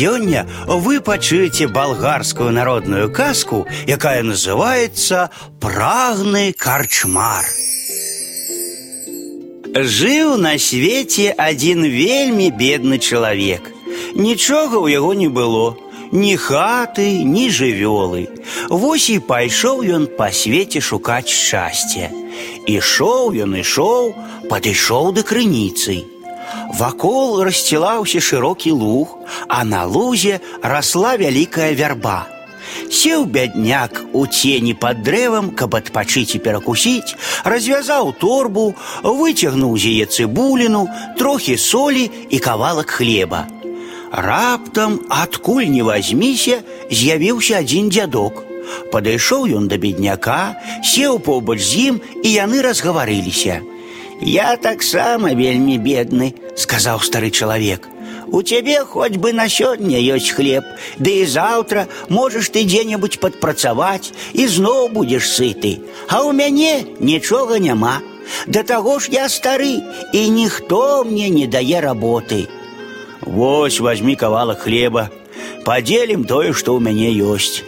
Сегодня вы пачуеце болгарскую народную казку, якая называется «Прагны карчмар». Жыў на свеце один вельмі бедны чалавек. Нічога ў яго не было, ні хаты, ні жывёлы. Вось і пайшоў ён па свеце шукаць шчасця. Ішоў ён ішоў, падышоў да крыніцы. Вакол расцілаўся шырокі луг, а на лузе расла вялікая вярба. Сеў бядняк у цені пад дрэвам, каб адпачыць і перакусіць, развязаў торбу, выцягнуў з яе цыбуліну, трохі солі і кавалак хлеба. Раптам, адкуль не вазьміся, з'явіўся адзін дзядок. Падышоў ён да бедняка, сеў побач з ім, і яны разгаварыліся. «Я таксама вельмі бедны», — сказаў стары чалавек. У цябе хоць бы на сёння ёсць хлеб, ды і заўтра можаш ты дзе-небудзь падпрацаваць і зноў будзеш сыты. А ў мяне нічога няма. Да таго ж я стары, і ніхто мне не дае работы. Вось возьми кавалак хлеба, падзелім тое, што ў мяне ёсць.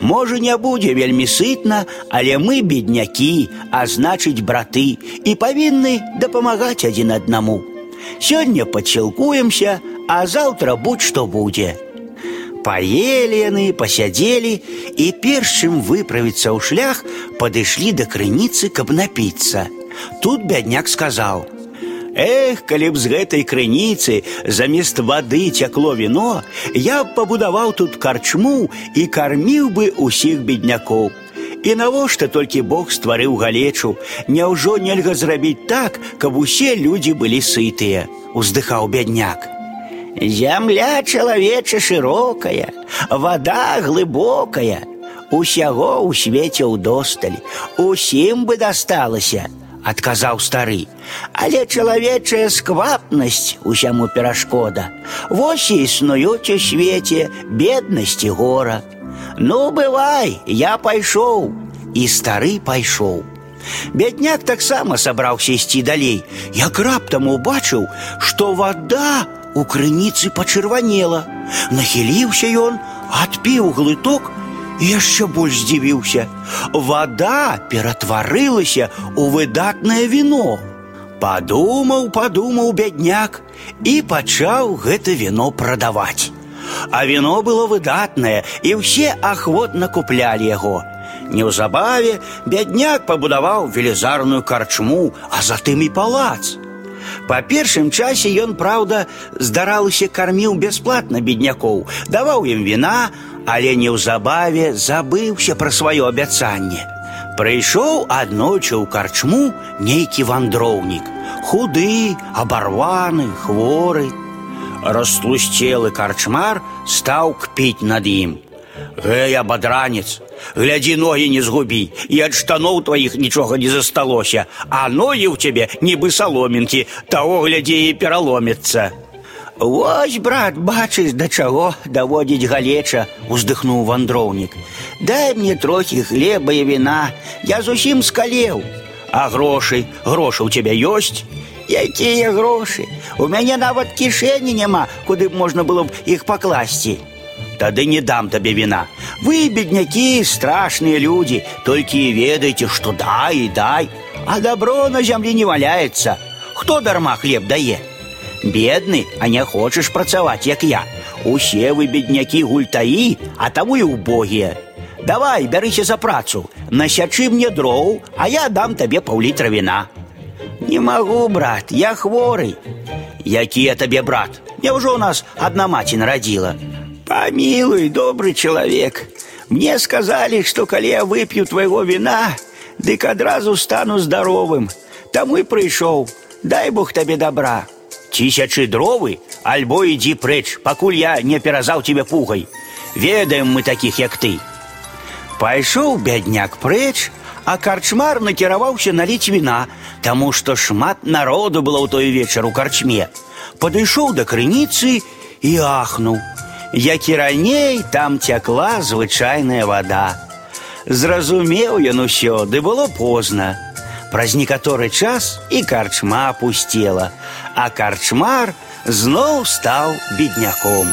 Можа, не будзе вельмі сытна, але мы беднякі, а значыць браты і павінны дапамагаць адзін аднаму. Сёння падсілкуемся, а заўтра будь што будзе. Паелі яны, пасядзелі і перш чым выправіцца ў шлях, падышлі да крыніцы, каб напіцца. Тут бядняк сказаў: « Эх, калі б з гэтай крыніцы замест вады цякло віно, я б пабудаваў тут карчму і карміў бы усіх беднякоў. І навошта толькі Бог стварыў галечу, Няўжо нельга зрабіць так, каб усе людзі былі сытыя, уздыхаў бядняк. Зямля чалавеча шырокая, вода глыбокая, усяго ў свеце ўдосталь, усім бы дасталася, адказаў стары. Але чалавечая сквапнасць усяму перашкода. Вось і існуюць у свеце беднасць і гора. Ну, бывай, я пайшоў, і стары пайшоў. Бядняк таксама сабраўся ісці далей, як раптам убачыў, што вода у крыніцы пачырванела. Нахіліўся ён, адпіў глыток і яшчэ больш здзівіўся. Вада ператварылася ў выдатнае віно. Падумаў, падумаў бядняк і пачаў гэта віно прадаваць. А віно было выдатнае, і ўсе ахвотна куплялі яго. Неўзабаве бядняк пабудаваў велізарную карчму, а затым і палац. Па першым часе ён, праўда, здаралася карміў бясплатна беднякоў, даваў ім віна, але неўзабаве забыўся пра сваё абяцанне. Прыйшоў аднойчы ў карчму нейкі вандроўнік, худы, абарваны, хворы. Растлусцелы карчмар стаў кпіць над ім. Гэй, абадранец, глядзі ногі не згубі, і ад штаноў тваіх нічога не засталося, а ногі ў цябе нібы саломінкі, таго глядзі і пераломіцца. Вось, брат, бачыш, да чаго даводзіць галеча, уздыхнуў вандроўнік. Дай мне трохі хлеба і віна, я зусім скалеў. А грошы, грошы ў цябе ёсць? Якія грошы? У мяне нават кішэні няма, куды б можна было б іх пакласці. Тады не дам табе віна. Вы, беднякі, страшныя людзі, толькі і ведаеце, што дай і дай, а добро на зямлі не валяецца. Хто дарма хлеб дае? Бедны, а не хочаш працаваць, як я. Усе вы беднякі гультаі, а таму і убогія. Давай, бярыся за працу, насячы мне дроў, а я дам табе паўлітра віна. Не магу, брат, я хворы. Які я табе брат? Няўжо у нас адна маці нарадзіла? Помилуй, добрый человек, мне сказали, что коли я выпью твоего вина, дык адразу стану здоровым. Таму и пришел. Дай Бог тебе добра. Тысячи дровы, альбо иди прэч, пакуль я не перазаў тебе пугай. Ведаем мы таких, як ты. Пайшоў бядняк прэч, а карчмар накіраваўся наліць віна, таму што шмат народу было ў той вечар у карчме. Падышоў да крыніцы і ахнуў як і раней там цякла звычайная вода. Зразумеў ён усё, ды было позна. Праз некаторы час і карчма пусцела, а карчмар зноў стаў бедняком.